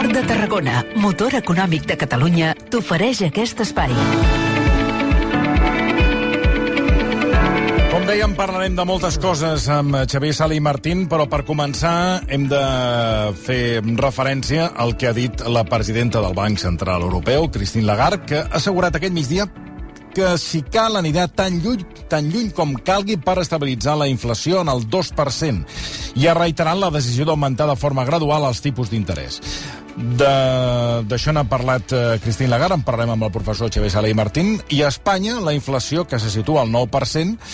Port de Tarragona, motor econòmic de Catalunya, t'ofereix aquest espai. Com dèiem, parlarem de moltes coses amb Xavier Sala i Martín, però per començar hem de fer referència al que ha dit la presidenta del Banc Central Europeu, Christine Lagarde, que ha assegurat aquest migdia que si cal anirà tan lluny, tan lluny com calgui per estabilitzar la inflació en el 2% i ha reiterat la decisió d'augmentar de forma gradual els tipus d'interès. D'això n'ha parlat eh, Cristín Lagarde, en parlarem amb el professor Xavier Sala i Martín, i a Espanya la inflació, que se situa al 9%,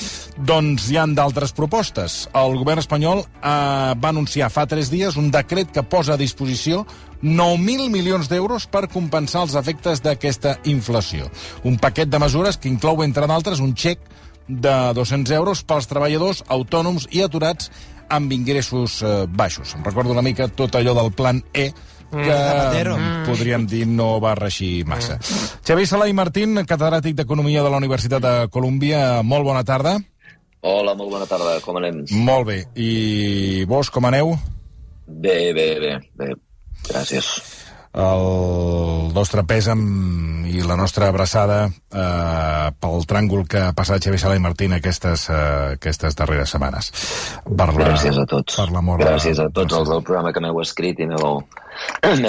doncs hi han d'altres propostes. El govern espanyol eh, va anunciar fa tres dies un decret que posa a disposició 9.000 milions d'euros per compensar els efectes d'aquesta inflació. Un paquet de mesures que inclou, entre d'altres, un xec de 200 euros pels treballadors autònoms i aturats amb ingressos eh, baixos. Em recordo una mica tot allò del plan E, que mm, podríem dir no va reixir massa. Mm. Xavier Sala i Martín, catedràtic d'Economia de la Universitat de Colúmbia, molt bona tarda. Hola, molt bona tarda, com anem? Molt bé. I vos, com aneu? Bé, bé, bé, bé. Gràcies. El nostre pes amb, i la nostra abraçada eh, pel tràngol que ha passat Xavier Sala i Martín aquestes, eh, aquestes darreres setmanes. Per la, Gràcies a tots. Per l'amor. Gràcies a tots els del programa que m'heu escrit i m'heu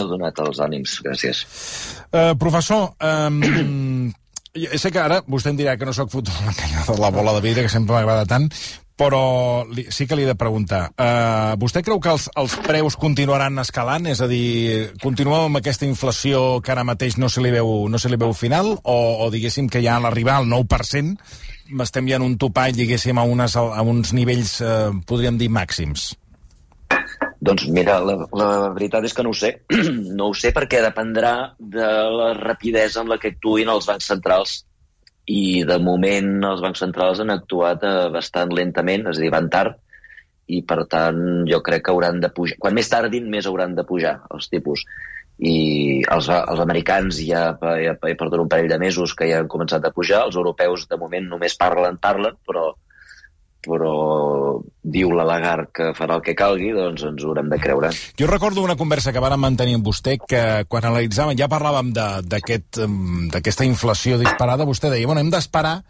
donat els ànims. Gràcies. Eh, professor, eh, sé que ara vostè em dirà que no sóc fotut la bola de vidre, que sempre m'agrada tant, però li, sí que li he de preguntar. Uh, vostè creu que els, els preus continuaran escalant? És a dir, continuem amb aquesta inflació que ara mateix no se li veu, no se li veu final? O, o diguéssim que ja a l'arribar al 9% estem ja en un topall, diguéssim, a, unes, a uns nivells, uh, podríem dir, màxims? Doncs mira, la, la veritat és que no ho sé. no ho sé perquè dependrà de la rapidesa amb la que actuïn els bancs centrals i de moment els bancs centrals han actuat eh, bastant lentament, és a dir, van tard, i per tant jo crec que hauran de pujar. Quan més tardin, més hauran de pujar els tipus. I els, els americans ja, ja, ja porten un parell de mesos que ja han començat a pujar, els europeus de moment només parlen, parlen, però però diu la Lagarde que farà el que calgui, doncs ens ho haurem de creure. Jo recordo una conversa que vàrem mantenir amb vostè que quan analitzàvem, ja parlàvem d'aquesta aquest, inflació disparada, vostè deia, bueno, hem d'esperar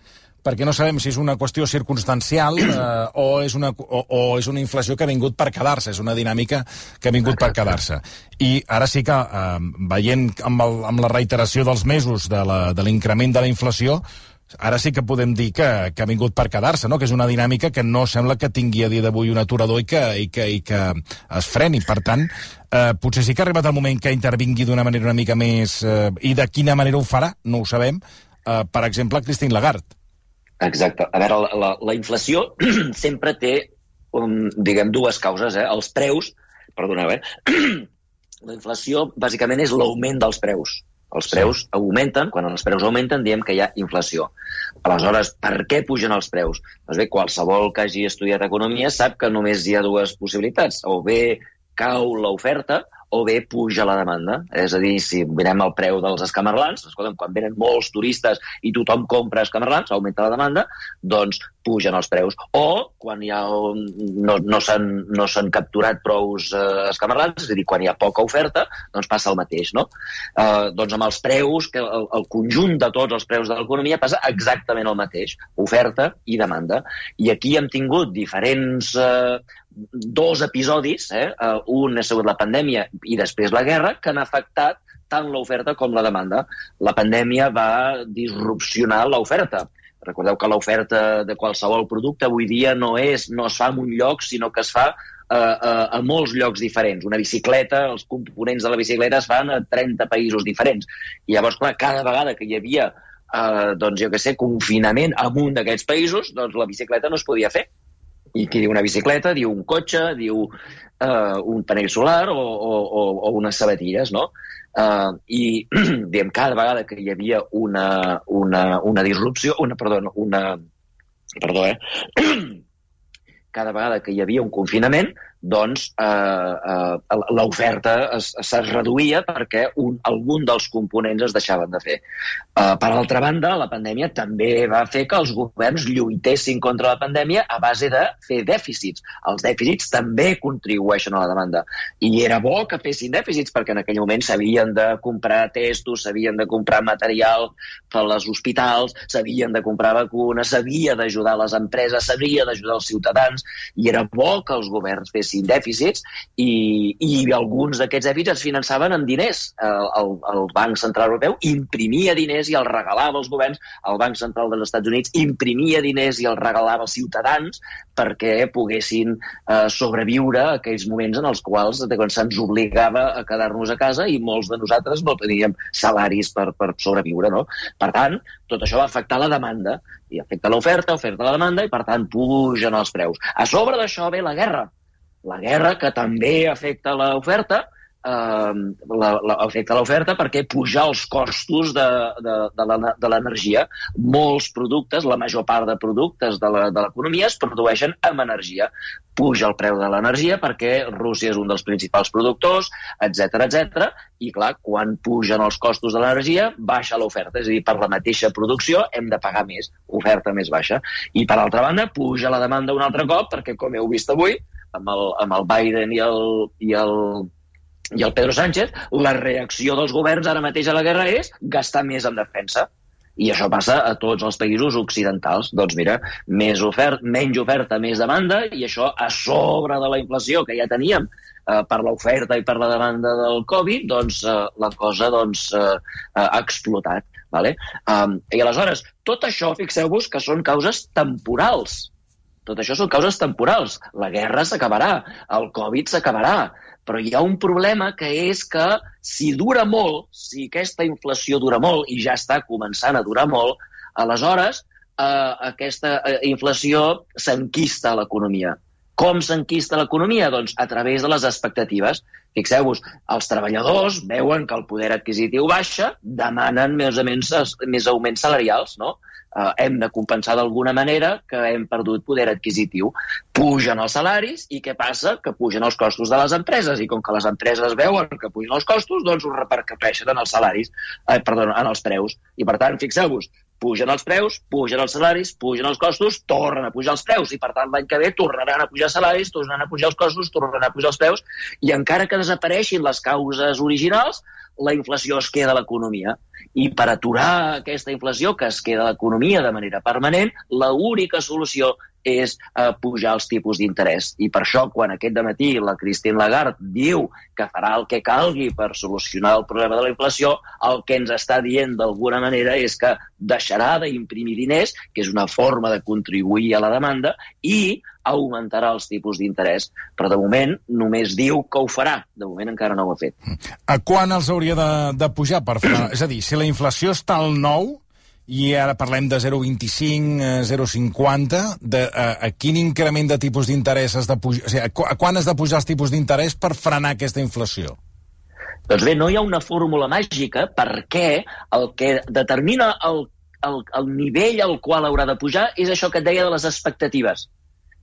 perquè no sabem si és una qüestió circumstancial eh, o, és una, o, o és una inflació que ha vingut per quedar-se, és una dinàmica que ha vingut per quedar-se. I ara sí que, eh, veient amb, el, amb la reiteració dels mesos de l'increment de, de la inflació, ara sí que podem dir que, que ha vingut per quedar-se, no? que és una dinàmica que no sembla que tingui a dia d'avui un aturador i que, i, que, i que es freni. Per tant, eh, potser sí que ha arribat el moment que intervingui d'una manera una mica més... Eh, I de quina manera ho farà, no ho sabem. Eh, per exemple, Christine Lagarde. Exacte. A veure, la, la, la inflació sempre té, um, diguem, dues causes. Eh? Els preus, perdoneu, eh? la inflació bàsicament és l'augment dels preus. Els preus sí. augmenten, quan els preus augmenten diem que hi ha inflació. Aleshores, per què pugen els preus? Doncs bé, qualsevol que hagi estudiat economia sap que només hi ha dues possibilitats. O bé cau l'oferta o bé puja la demanda. És a dir, si mirem el preu dels escamarlans, escolta'm, quan venen molts turistes i tothom compra escamarlans, augmenta la demanda, doncs pugen els preus. O quan hi ha no, no s'han no capturat prous eh, escamarlans, és a dir, quan hi ha poca oferta, doncs passa el mateix, no? Eh, doncs amb els preus, que el, el conjunt de tots els preus de l'economia passa exactament el mateix, oferta i demanda. I aquí hem tingut diferents eh, dos episodis, eh? Uh, un ha sigut la pandèmia i després la guerra, que han afectat tant l'oferta com la demanda. La pandèmia va disrupcionar l'oferta. Recordeu que l'oferta de qualsevol producte avui dia no és no es fa en un lloc, sinó que es fa a, a, a molts llocs diferents. Una bicicleta, els components de la bicicleta es fan a 30 països diferents. I llavors, clar, cada vegada que hi havia eh, doncs, jo que sé, confinament en un d'aquests països, doncs la bicicleta no es podia fer i qui diu una bicicleta, diu un cotxe, diu uh, un panell solar o, o, o unes sabatilles, no? Uh, I, diem, cada vegada que hi havia una, una, una disrupció, una, perdó, una, perdó, eh? cada vegada que hi havia un confinament, doncs eh, eh, l'oferta es, es reduïa perquè un, algun dels components es deixaven de fer. Eh, per altra banda, la pandèmia també va fer que els governs lluitessin contra la pandèmia a base de fer dèficits. Els dèficits també contribueixen a la demanda. I era bo que fessin dèficits perquè en aquell moment s'havien de comprar testos, s'havien de comprar material per als hospitals, s'havien de comprar vacunes, s'havia d'ajudar les empreses, s'havia d'ajudar els ciutadans, i era bo que els governs fessin fessin dèficits i, i alguns d'aquests dèficits es finançaven amb diners. El, el, el Banc Central Europeu imprimia diners i els regalava als governs. El Banc Central dels Estats Units imprimia diners i els regalava als ciutadans perquè poguessin eh, sobreviure a aquells moments en els quals se'ns obligava a quedar-nos a casa i molts de nosaltres no teníem salaris per, per sobreviure. No? Per tant, tot això va afectar la demanda i afecta l'oferta, oferta la demanda i, per tant, pugen els preus. A sobre d'això ve la guerra, la guerra, que també afecta l'oferta, eh, la, la, afecta l'oferta perquè pujar els costos de, de, de l'energia. Molts productes, la major part de productes de l'economia es produeixen amb energia. Puja el preu de l'energia perquè Rússia és un dels principals productors, etc etc. i clar, quan pugen els costos de l'energia, baixa l'oferta, és a dir, per la mateixa producció hem de pagar més, oferta més baixa. I per altra banda, puja la demanda un altre cop perquè, com heu vist avui, amb el, amb el Biden i el, i el, i el Pedro Sánchez, la reacció dels governs ara mateix a la guerra és gastar més en defensa. I això passa a tots els països occidentals. Doncs mira, més ofert, menys oferta, més demanda, i això a sobre de la inflació que ja teníem eh, per l'oferta i per la demanda del Covid, doncs eh, la cosa doncs, eh, ha explotat. Vale? Um, I aleshores, tot això, fixeu-vos que són causes temporals tot això són causes temporals. La guerra s'acabarà, el Covid s'acabarà, però hi ha un problema que és que si dura molt, si aquesta inflació dura molt, i ja està començant a durar molt, aleshores eh, aquesta eh, inflació s'enquista a l'economia. Com s'enquista l'economia? Doncs a través de les expectatives. Fixeu-vos, els treballadors veuen que el poder adquisitiu baixa, demanen més o menys més augments salarials, no? eh, hem de compensar d'alguna manera que hem perdut poder adquisitiu. Pugen els salaris i què passa? Que pugen els costos de les empreses i com que les empreses veuen que pugen els costos, doncs ho repercuteixen en els salaris, eh, perdó, en els preus. I per tant, fixeu-vos, pugen els preus, pugen els salaris, pugen els costos, tornen a pujar els preus. I per tant l'any que ve tornaran a pujar salaris, tornaran a pujar els costos, tornaran a pujar els preus. I encara que desapareixin les causes originals, la inflació es queda a l'economia. I per aturar aquesta inflació que es queda a l'economia de manera permanent, l'única solució és eh, pujar els tipus d'interès. I per això, quan aquest matí la Christine Lagarde diu que farà el que calgui per solucionar el problema de la inflació, el que ens està dient d'alguna manera és que deixarà d'imprimir diners, que és una forma de contribuir a la demanda, i augmentarà els tipus d'interès. Però de moment només diu que ho farà. De moment encara no ho ha fet. A quan els hauria de, de pujar? Per frenar? És a dir, si la inflació està al 9, i ara parlem de 0,25, 0,50, de, a, a quin increment de tipus d'interès has de pujar, o sigui, a, a quan has de pujar els tipus d'interès per frenar aquesta inflació? Doncs bé, no hi ha una fórmula màgica perquè el que determina el, el, el nivell al qual haurà de pujar és això que et deia de les expectatives.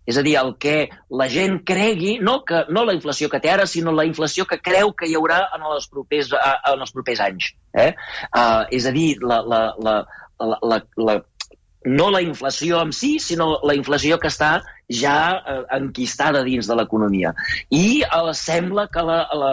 És a dir, el que la gent cregui, no, que, no la inflació que té ara, sinó la inflació que creu que hi haurà en els propers, en els propers anys. Eh? Uh, és a dir, la, la, la, la, la, la, no la inflació en si, sinó la inflació que està ja eh, enquistada dins de l'economia. I eh, sembla que la, la,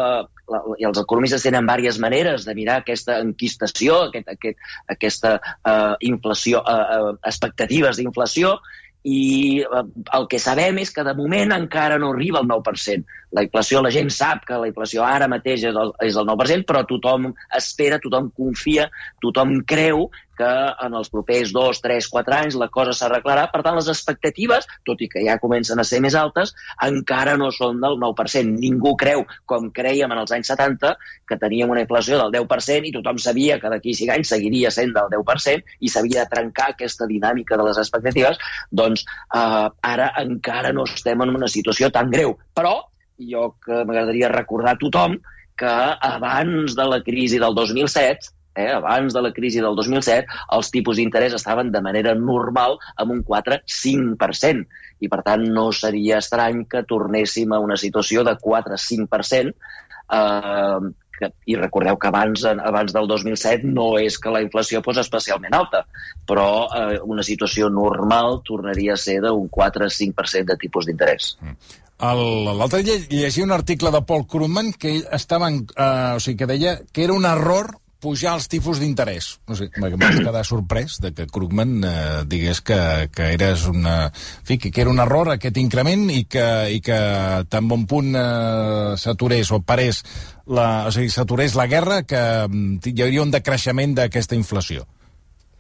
la, i els economistes tenen diverses maneres de mirar aquesta enquistació, aquest, aquest, aquesta eh, inflació, eh, eh, expectatives d'inflació, i eh, el que sabem és que de moment encara no arriba al 9%. La inflació, la gent sap que la inflació ara mateix és el, és el 9%, però tothom espera, tothom confia, tothom creu que en els propers dos, tres, quatre anys la cosa s'arreglarà. Per tant, les expectatives, tot i que ja comencen a ser més altes, encara no són del 9%. Ningú creu, com creiem en els anys 70, que teníem una inflació del 10% i tothom sabia que d'aquí 5 anys seguiria sent del 10% i s'havia de trencar aquesta dinàmica de les expectatives, doncs eh, ara encara no estem en una situació tan greu. Però jo que m'agradaria recordar a tothom que abans de la crisi del 2007 eh, abans de la crisi del 2007, els tipus d'interès estaven de manera normal amb un 4-5%. I, per tant, no seria estrany que tornéssim a una situació de 4-5%, eh, que, i recordeu que abans, abans del 2007 no és que la inflació fos especialment alta, però eh, una situació normal tornaria a ser d'un 4-5% de tipus d'interès. Mm. L'altre dia llegia un article de Paul Krugman que ell estava en, eh, o sigui, que deia que era un error pujar els tipus d'interès. No sé, vaig quedar sorprès de que Krugman eh, digués que, que eres una... En fi, que, que era un error aquest increment i que, i que tan bon punt eh, s'aturés o parés la, o sigui, s'aturés la guerra que mm, hi hauria un decreixement d'aquesta inflació.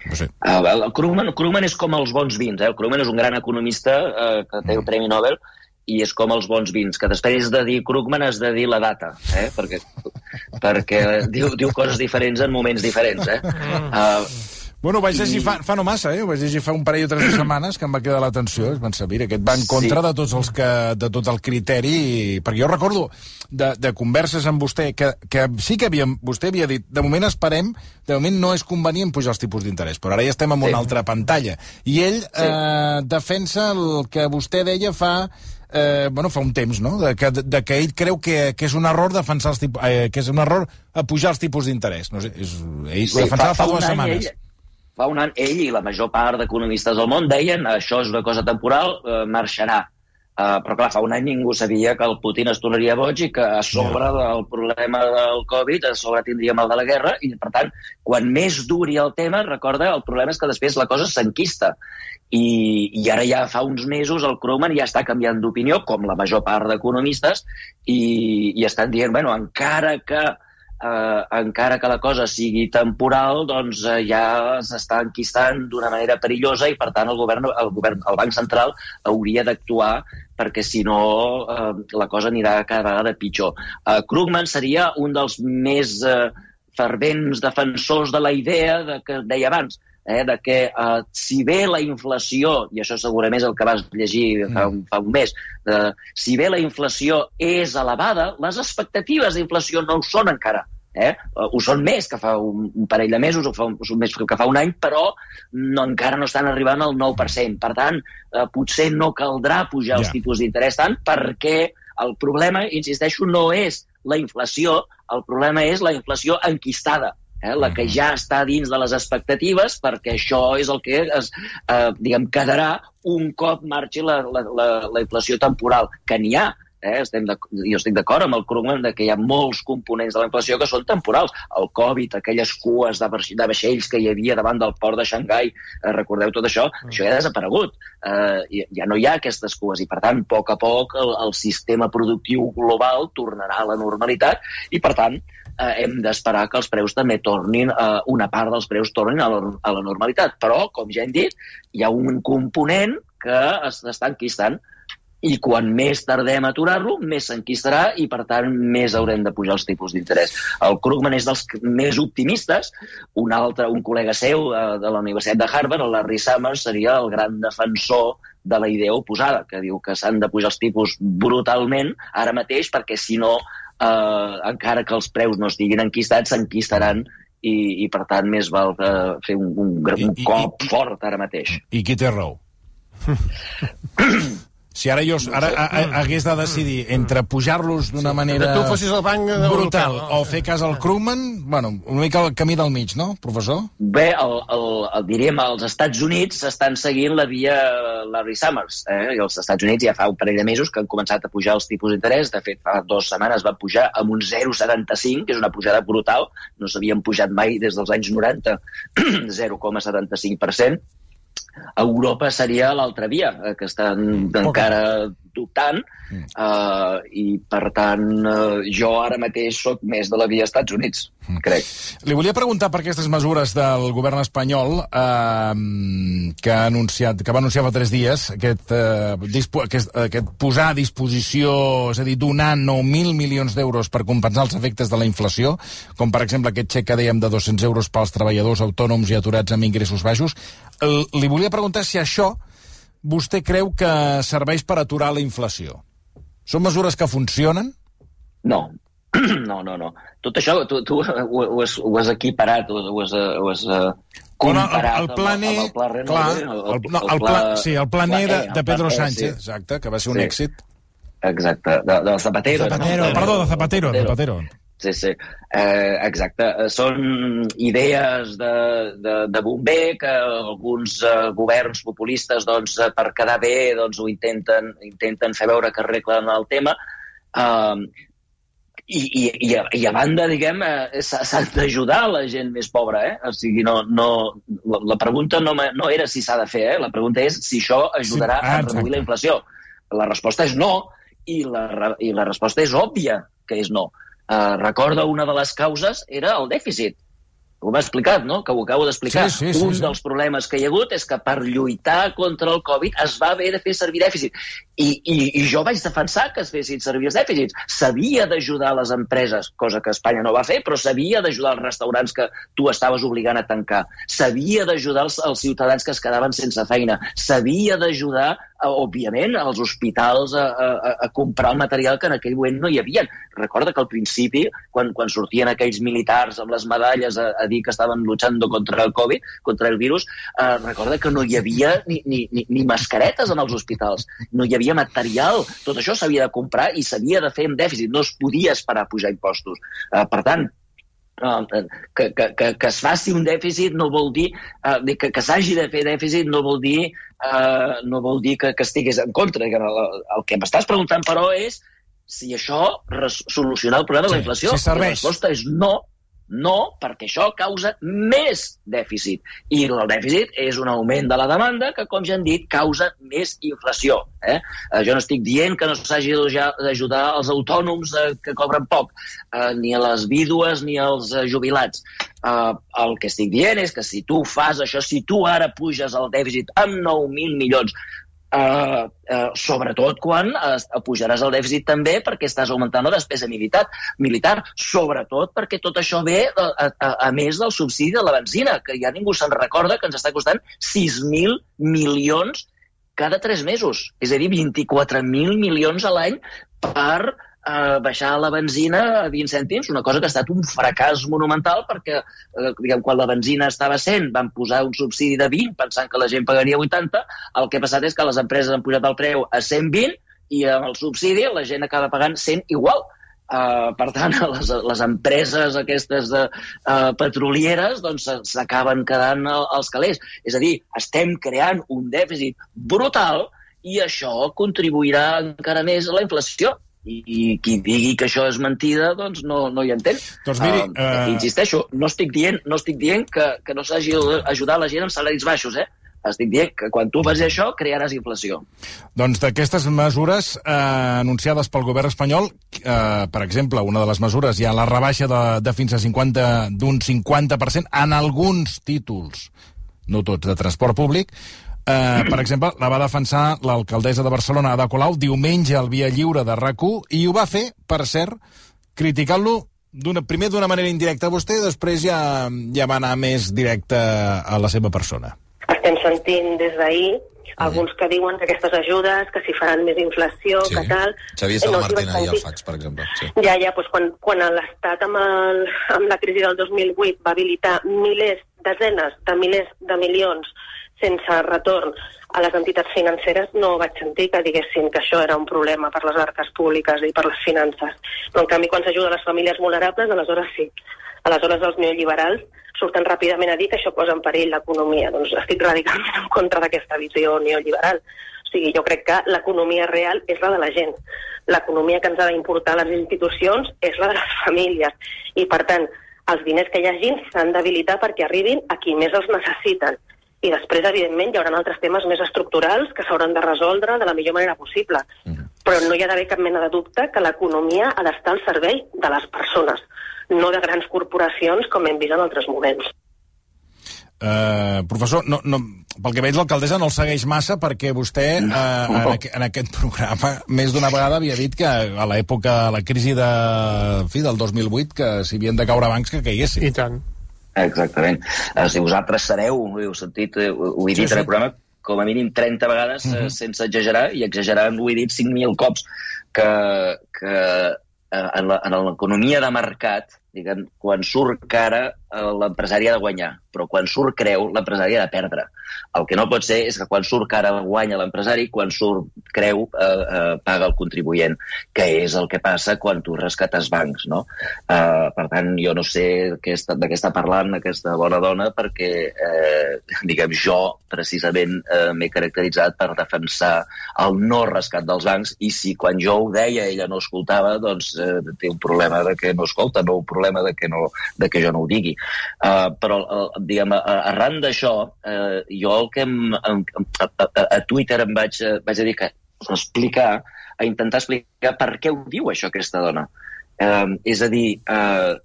No sé. Uh, el Krugman, Krugman és com els bons vins. Eh? El Krugman és un gran economista eh, que té el Premi Nobel i és com els bons vins, que després de dir Krugman has de dir la data, eh? perquè, perquè diu, diu coses diferents en moments diferents. Eh? Uh, Bueno, ho vaig llegir I... fa, fa no massa, eh? Ho vaig llegir fa un parell o tres de setmanes que em va quedar l'atenció. Es van saber aquest va en contra sí. de tots els que, de tot el criteri... Perquè jo recordo de, de converses amb vostè que, que sí que havíem, vostè havia dit de moment esperem, de moment no és convenient pujar els tipus d'interès, però ara ja estem en sí. una altra pantalla. I ell sí. eh, defensa el que vostè deia fa eh, bueno, fa un temps, no?, de que, de que ell creu que, que és un error defensar els tipus, eh, que és un error pujar els tipus d'interès. No sé, és, ell sí, ho defensava fa, fa, fa dues setmanes. Ell, fa un any ell i la major part d'economistes del món deien això és una cosa temporal, eh, marxarà. Uh, però clar, fa un any ningú sabia que el Putin es tornaria boig i que a sobre del problema del Covid a sobre tindríem el de la guerra i per tant, quan més duri el tema, recorda, el problema és que després la cosa s'enquista. I, i ara ja fa uns mesos el Krugman ja està canviant d'opinió, com la major part d'economistes, i, i estan dient, bueno, encara que eh, encara que la cosa sigui temporal, doncs eh, ja s'està enquistant d'una manera perillosa i, per tant, el govern, el, govern, el Banc Central hauria d'actuar perquè, si no, eh, la cosa anirà cada vegada pitjor. Eh, Krugman seria un dels més eh, fervents defensors de la idea de que deia abans, eh, de que eh, si bé la inflació, i això segurament és el que vas llegir fa un, fa un mes, eh, si bé la inflació és elevada, les expectatives d'inflació no ho són encara. Eh? Ho són més que fa un, un parell de mesos o fa un, més que fa un any, però no, encara no estan arribant al 9%. Per tant, eh, potser no caldrà pujar yeah. els tipus d'interès tant perquè el problema, insisteixo, no és la inflació, el problema és la inflació enquistada eh, la que ja està dins de les expectatives, perquè això és el que es, eh, diguem, quedarà un cop marxi la, la, la, la inflació temporal, que n'hi ha, Eh? Estem de, jo estic d'acord amb el Krugman de que hi ha molts components de la inflació que són temporals. El Covid, aquelles cues de, de vaixells que hi havia davant del port de Xangai, eh, recordeu tot això? Mm. Això ja ha desaparegut. Eh, ja no hi ha aquestes cues i, per tant, a poc a poc el, el sistema productiu global tornarà a la normalitat i, per tant, eh, hem d'esperar que els preus també tornin, eh, una part dels preus tornin a la, a la normalitat. Però, com ja hem dit, hi ha un component que està enquistant i quan més tardem a aturar-lo, més s'enquistarà i, per tant, més haurem de pujar els tipus d'interès. El Krugman és dels més optimistes. Un altre, un col·lega seu eh, de la Universitat de Harvard, el Larry Summers, seria el gran defensor de la idea oposada, que diu que s'han de pujar els tipus brutalment ara mateix perquè, si no, eh, encara que els preus no estiguin enquistats, s'enquistaran i, i, per tant, més val eh, fer un, un, un cop I, i, fort ara mateix. I qui té raó? Si ara jo ara, a, a, hagués de decidir entre pujar-los d'una sí, manera tu fossis el banc brutal no? o fer cas al Krugman, bueno, una mica el camí del mig, no, professor? Bé, el, el, el, diríem, als Estats Units estan seguint la via Larry Summers. Eh? I els Estats Units ja fa un parell de mesos que han començat a pujar els tipus d'interès. De fet, fa dues setmanes van pujar amb un 0,75, que és una pujada brutal. No s'havien pujat mai des dels anys 90, 0,75%. Europa seria l'altra via, eh, que estan okay. encara dubtant, mm. uh, i per tant uh, jo ara mateix sóc més de la via Estats Units, mm. crec. Li volia preguntar per aquestes mesures del govern espanyol uh, que, ha anunciat, que va anunciar fa tres dies, aquest, uh, dispo, aquest, aquest posar a disposició, és a dir, donar 9.000 milions d'euros per compensar els efectes de la inflació, com per exemple aquest xec que dèiem de 200 euros pels treballadors autònoms i aturats amb ingressos baixos. Li volia preguntar si això vostè creu que serveix per aturar la inflació? Són mesures que funcionen? No. no, no, no. Tot això tu, tu ho, ho, has, ho has equiparat, ho, ho has, ho has uh, comparat el, el plan E, amb, el pla Renove, clar, el, no, el, pla, sí, el plan E de, de Pedro E, Sánchez, sí. exacte, que va ser un Sí. èxit. Exacte, de, de Zapatero. Zapatero, no? perdó, de Zapatero, de Zapatero. Sí, sí, eh, exacte. Eh, Són idees de, de, de bomber que alguns eh, governs populistes, doncs, eh, per quedar bé, doncs, ho intenten, intenten fer veure que arreglen el tema. Eh, i, i, i, a, I a banda, diguem, eh, s'ha d'ajudar la gent més pobra, eh? O sigui, no, no, la, la pregunta no, no era si s'ha de fer, eh? La pregunta és si això ajudarà Sí, ah, a reduir la inflació. La resposta és no, i la, i la resposta és òbvia que és no. Uh, recorda, una de les causes era el dèficit. Ho m'ha explicat, no? Que ho acabo d'explicar. Sí, sí, sí, Un sí. dels problemes que hi ha hagut és que per lluitar contra el Covid es va haver de fer servir dèficit. I, i, i jo vaig defensar que es fessin servir els dèficits. S'havia d'ajudar les empreses, cosa que Espanya no va fer, però s'havia d'ajudar els restaurants que tu estaves obligant a tancar. S'havia d'ajudar els, els ciutadans que es quedaven sense feina. S'havia d'ajudar, eh, òbviament, als hospitals a, a, a comprar el material que en aquell moment no hi havia. Recorda que al principi, quan, quan sortien aquells militars amb les medalles a, a dir que estaven lluchando contra el Covid, contra el virus, eh, recorda que no hi havia ni, ni, ni, ni mascaretes en els hospitals, no hi havia material, tot això s'havia de comprar i s'havia de fer amb dèficit, no es podia esperar a pujar impostos. Eh, per tant, eh, que, que, que, que es faci un dèficit no vol dir eh, que, que s'hagi de fer dèficit no vol dir eh, no vol dir que, que estigués en contra. El, el que m'estàs preguntant, però, és si això res, soluciona el problema de Sí, la inflació. si serveix. La resposta és no, no, perquè això causa més dèficit. I el dèficit és un augment de la demanda que, com ja hem dit, causa més inflació. Eh? Eh, jo no estic dient que no s'hagi d'ajudar- els autònoms eh, que cobren poc, eh, ni a les vídues ni als eh, jubilats. Eh, el que estic dient és que si tu fas això, si tu ara puges el dèficit amb 9.000 milions, Uh, uh, sobretot quan uh, pujaràs el dèficit també perquè estàs augmentant la despesa militar, militar sobretot perquè tot això ve a, a, a més del subsidi de la benzina, que ja ningú se'n recorda que ens està costant 6.000 milions cada 3 mesos, és a dir, 24.000 milions a l'any per eh, baixar la benzina a 20 cèntims, una cosa que ha estat un fracàs monumental perquè eh, diguem, quan la benzina estava a 100 van posar un subsidi de 20 pensant que la gent pagaria 80, el que ha passat és que les empreses han pujat el preu a 120 i amb el subsidi la gent acaba pagant 100 igual. Uh, per tant, les, les empreses aquestes de, uh, petrolieres doncs, s'acaben quedant al- als calés. És a dir, estem creant un dèficit brutal i això contribuirà encara més a la inflació. I, i qui digui que això és mentida, doncs no, no hi entén. Doncs miri, Uh, eh, insisteixo, no estic dient, no estic dient que, que no s'hagi d'ajudar la gent amb salaris baixos, eh? Estic dient que quan tu fas això crearàs inflació. Doncs d'aquestes mesures eh, anunciades pel govern espanyol, eh, per exemple, una de les mesures hi ha la rebaixa de, de fins a 50 d'un 50% en alguns títols, no tots, de transport públic. Eh, per exemple, la va defensar l'alcaldessa de Barcelona, Ada Colau, diumenge al Via Lliure de rac i ho va fer, per cert, criticant-lo primer d'una manera indirecta a vostè, després ja, ja va anar més directe a la seva persona. Estem sentint des d'ahir alguns que diuen que aquestes ajudes, que si faran més inflació, Sí. que tal... Xavier Eh, no Salamartín vaig ahir al sentir. fax, per exemple. Sí. Ja, ja, doncs quan, quan l'Estat amb, el, amb la crisi del 2008 va habilitar milers, desenes de milers de milions sense retorn a les entitats financeres, no vaig sentir que diguessin que això era un problema per les arques públiques i per les finances. Però, en canvi, quan s'ajuda a les famílies vulnerables, aleshores sí. Aleshores, els neoliberals surten ràpidament a dir que això posa en perill l'economia. Doncs estic radicalment en contra d'aquesta visió neoliberal. O sigui, jo crec que l'economia real és la de la gent. L'economia que ens ha d'importar les institucions és la de les famílies. I, per tant, els diners que hi hagin s'han d'habilitar perquè arribin a qui més els necessiten. I després, evidentment, hi haurà altres temes més estructurals que s'hauran de resoldre de la millor manera possible. Però no hi ha d'haver cap mena de dubte que l'economia ha d'estar al servei de les persones, no de grans corporacions com hem vist en altres moments. Uh, professor, no, no, pel que veig l'alcaldessa no el segueix massa perquè vostè uh, en, aqu en aquest programa més d'una vegada havia dit que a l'època, a la crisi de, fi, del 2008, que si havien de caure bancs que caiguessin. I tant. Exactament. Uh, si vosaltres sereu, ho heu sentit, eh, ho, ho he dit Sí, sí, en el programa, com a mínim 30 vegades, uh -huh. uh, sense exagerar, i exagerant ho he dit 5.000 cops, que, que eh, en l'economia de mercat, diguem, quan surt cara, eh, l'empresari ha de guanyar, però quan surt creu, l'empresari ha de perdre. El que no pot ser és que quan surt cara guanya l'empresari, quan surt creu eh, eh, paga el contribuent, que és el que passa quan tu rescates bancs, no? Eh, per tant, jo no sé de què està parlant aquesta bona dona, perquè, eh, diguem, jo precisament eh, m'he caracteritzat per defensar el no rescat dels bancs, i si quan jo ho deia ella no escoltava, doncs eh, té un problema de que no escolta, no un problema de que, no, de que jo no ho digui. Uh, però, uh, diguem, arran d'això, uh, jo el que em, em, a, a, a Twitter em vaig, vaig dir que explicar, a intentar explicar per què ho diu això aquesta dona. Uh, és a dir, uh,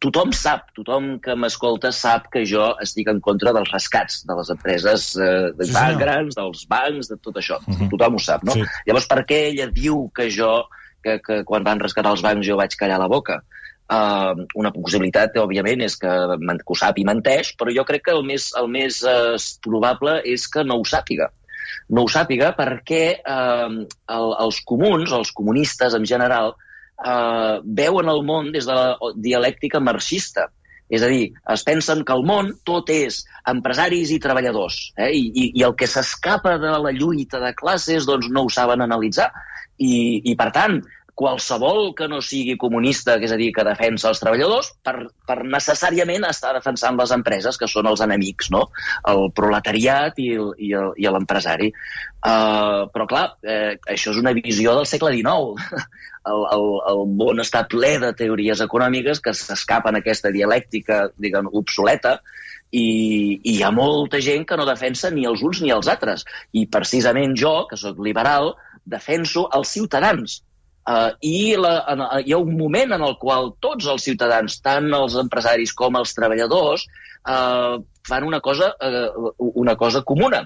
tothom sap, tothom que m'escolta sap que jo estic en contra dels rescats de les empreses uh, de sí, grans, dels bancs, de tot això. Uh mhm. -huh. Tothom ho sap, no? Sí. Llavors, per què ella diu que jo, que, que quan van rescatar els bancs jo vaig callar la boca? Uh, una possibilitat, òbviament, és que, que ho sap i menteix, però jo crec que el més, el més uh, probable és que no ho sàpiga. No ho sàpiga perquè uh, el, els comuns, els comunistes en general, uh, veuen el món des de la dialèctica marxista. És a dir, es pensen que el món tot és empresaris i treballadors, eh? I, i, i el que s'escapa de la lluita de classes doncs no ho saben analitzar. I, i per tant, qualsevol que no sigui comunista, que és a dir, que defensa els treballadors, per, per necessàriament estar defensant les empreses, que són els enemics, no? El proletariat i l'empresari. Uh, però, clar, eh, això és una visió del segle XIX. El, el, el món està ple de teories econòmiques que s'escapen a aquesta dialèctica, diguem, obsoleta, i, i hi ha molta gent que no defensa ni els uns ni els altres. I precisament jo, que sóc liberal, defenso els ciutadans, Uh, I la, en, hi ha un moment en el qual tots els ciutadans, tant els empresaris com els treballadors, uh, fan una cosa, uh, una cosa comuna,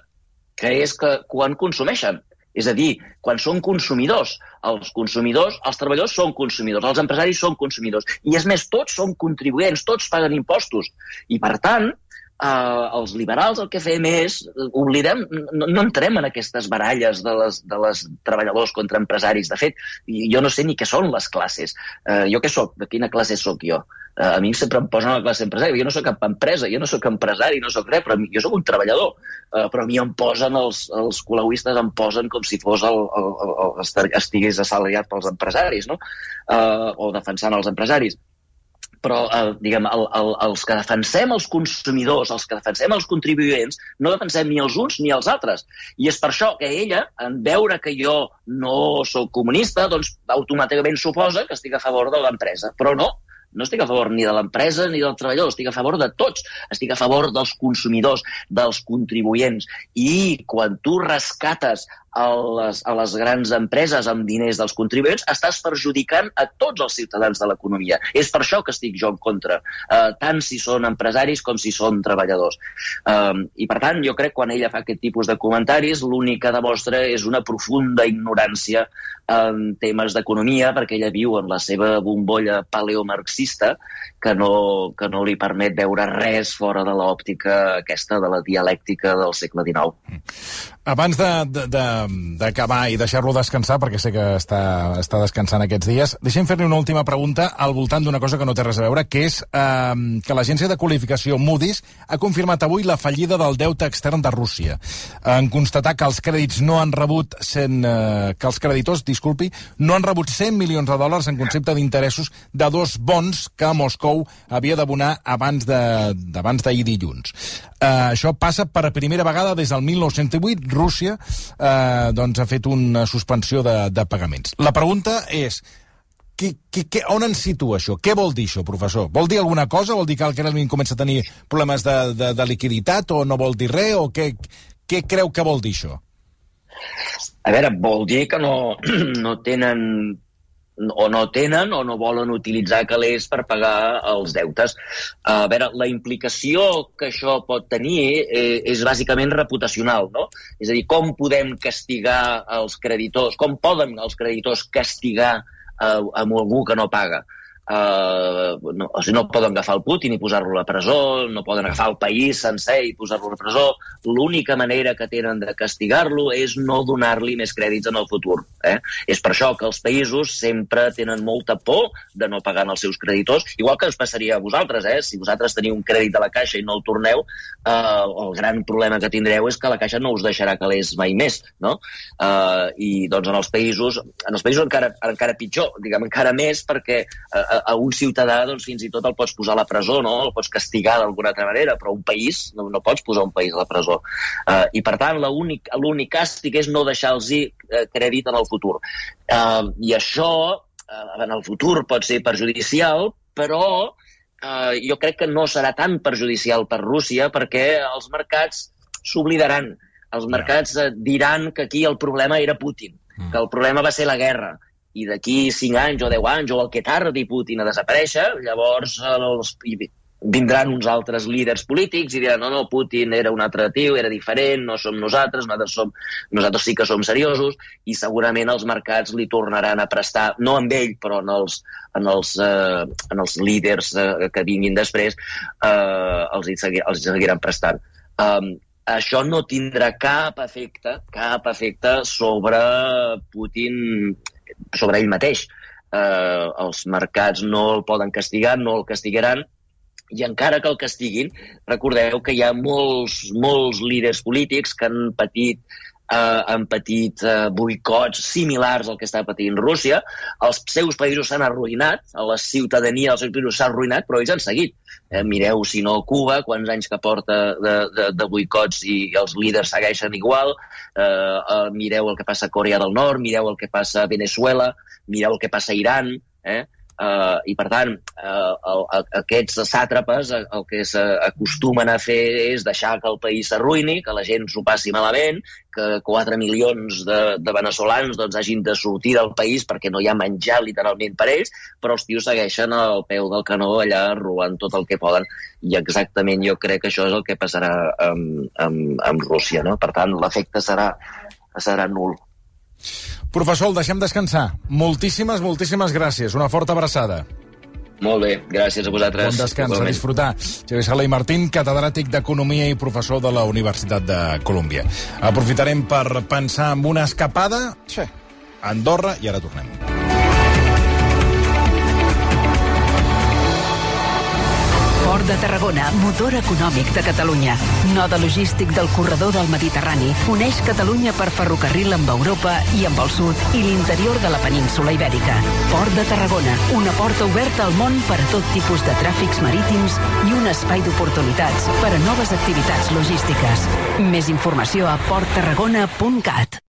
que és que quan consumeixen, és a dir, quan són consumidors, els consumidors, els treballadors són consumidors, els empresaris són consumidors, i és més, tots són contribuents, tots paguen impostos. I, per tant, eh, els liberals el que fem és, oblidem, no, no entrem en aquestes baralles de les, de les treballadors contra empresaris. De fet, jo no sé ni què són les classes. Eh, jo què sóc? De quina classe sóc jo? Eh, a mi sempre em posen la classe empresari. Jo no sóc cap empresa, jo no sóc empresari, no sóc res, però jo sóc un treballador. Eh, però a mi em posen, els, els colauistes em posen com si fos el, el, el, el estigués assalariat pels empresaris, no? Eh, o defensant els empresaris però eh, diguem, el, el, els que defensem els consumidors, els que defensem els contribuents, no defensem ni els uns ni els altres. I és per això que ella, en veure que jo no sóc comunista, doncs automàticament suposa que estic a favor de l'empresa. Però no, no estic a favor ni de l'empresa ni del treballador, estic a favor de tots. Estic a favor dels consumidors, dels contribuents. I quan tu rescates a les, a les grans empreses amb diners dels contribuents, estàs perjudicant a tots els ciutadans de l'economia. És per això que estic jo en contra, eh, tant si són empresaris com si són treballadors. Eh, I per tant, jo crec que quan ella fa aquest tipus de comentaris, l'únic que demostra és una profunda ignorància en temes d'economia, perquè ella viu en la seva bombolla paleomarxista, que no, que no li permet veure res fora de l'òptica aquesta de la dialèctica del segle XIX. Abans d'acabar i deixar-lo descansar, perquè sé que està, està descansant aquests dies, deixem fer-li una última pregunta al voltant d'una cosa que no té res a veure, que és eh, que l'agència de qualificació Moody's ha confirmat avui la fallida del deute extern de Rússia. En constatar que els crèdits no han rebut 100, eh, que els creditors, disculpi, no han rebut 100 milions de dòlars en concepte d'interessos de dos bons que Moscou havia d'abonar abans d'ahir dilluns. Uh, això passa per primera vegada des del 1908. Rússia uh, doncs ha fet una suspensió de, de pagaments. La pregunta és, que, que, que, on ens situa això? Què vol dir això, professor? Vol dir alguna cosa? Vol dir que el Kremlin comença a tenir problemes de, de, de liquiditat o no vol dir res? O què, què creu que vol dir això? A veure, vol dir que no, no tenen o no tenen o no volen utilitzar calés per pagar els deutes. A veure, la implicació que això pot tenir eh, és bàsicament reputacional, no? És a dir, com podem castigar els creditors, com poden els creditors castigar eh, amb algú que no paga? Uh, no, o sigui, no poden agafar el Putin i posar-lo a la presó, no poden agafar el país sencer i posar-lo a la presó. L'única manera que tenen de castigar-lo és no donar-li més crèdits en el futur. Eh? És per això que els països sempre tenen molta por de no pagar els seus creditors, igual que us passaria a vosaltres. Eh? Si vosaltres teniu un crèdit a la Caixa i no el torneu, uh, el gran problema que tindreu és que la Caixa no us deixarà calés mai més. No? Uh, I doncs en els països, en els països encara, encara pitjor, diguem, encara més, perquè uh, a un ciutadà doncs, fins i tot el pots posar a la presó, no? el pots castigar d'alguna altra manera, però un país, no, no pots posar un país a la presó. Uh, I, per tant, l'únic càstig és no deixar-los uh, crèdit en el futur. Uh, I això, uh, en el futur, pot ser perjudicial, però uh, jo crec que no serà tan perjudicial per Rússia perquè els mercats s'oblidaran. Els mercats uh, diran que aquí el problema era Putin, mm. que el problema va ser la guerra, i d'aquí 5 anys o 10 anys o el que tardi Putin a desaparèixer, llavors els, vindran uns altres líders polítics i diran no, no, Putin era un altre tio, era diferent, no som nosaltres, nosaltres, som, nosaltres sí que som seriosos i segurament els mercats li tornaran a prestar, no amb ell, però en els, en els, eh, en els líders eh, que vinguin després, eh, els, hi segui, els hi seguiran prestant. Um, això no tindrà cap efecte, cap efecte sobre Putin sobre ell mateix. Eh, els mercats no el poden castigar, no el castigaran, i encara que el castiguin, recordeu que hi ha molts, molts líders polítics que han patit eh, han patit eh, boicots similars al que està patint Rússia. Els seus països s'han arruïnat, la ciutadania dels seus països s'ha arruïnat, però ells han seguit. Eh, mireu, si no, Cuba, quants anys que porta de, de, de boicots i els líders segueixen igual. Eh, eh, mireu el que passa a Corea del Nord, mireu el que passa a Venezuela, mireu el que passa a Iran. Eh? Uh, I, per tant, uh, el, el, aquests sàtrapes el, el que s'acostumen a fer és deixar que el país s'arruïni, que la gent s'ho passi malament, que 4 milions de, de venezolans doncs, hagin de sortir del país perquè no hi ha menjar literalment per ells, però els tios segueixen al peu del canó allà robant tot el que poden. I exactament jo crec que això és el que passarà amb, amb, amb Rússia. No? Per tant, l'efecte serà, serà nul. Professor, el deixem descansar. Moltíssimes, moltíssimes gràcies. Una forta abraçada. Molt bé, gràcies a vosaltres. Bon descans, a disfrutar. Xavier Sala i Martín, catedràtic d'Economia i professor de la Universitat de Colòmbia. Aprofitarem per pensar en una escapada sí. a Andorra i ara tornem. Port de Tarragona, motor econòmic de Catalunya. Node logístic del corredor del Mediterrani. Uneix Catalunya per ferrocarril amb Europa i amb el sud i l'interior de la península Ibèrica. Port de Tarragona, una porta oberta al món per a tot tipus de tràfics marítims i un espai d'oportunitats per a noves activitats logístiques. Més informació a porttarragona.cat.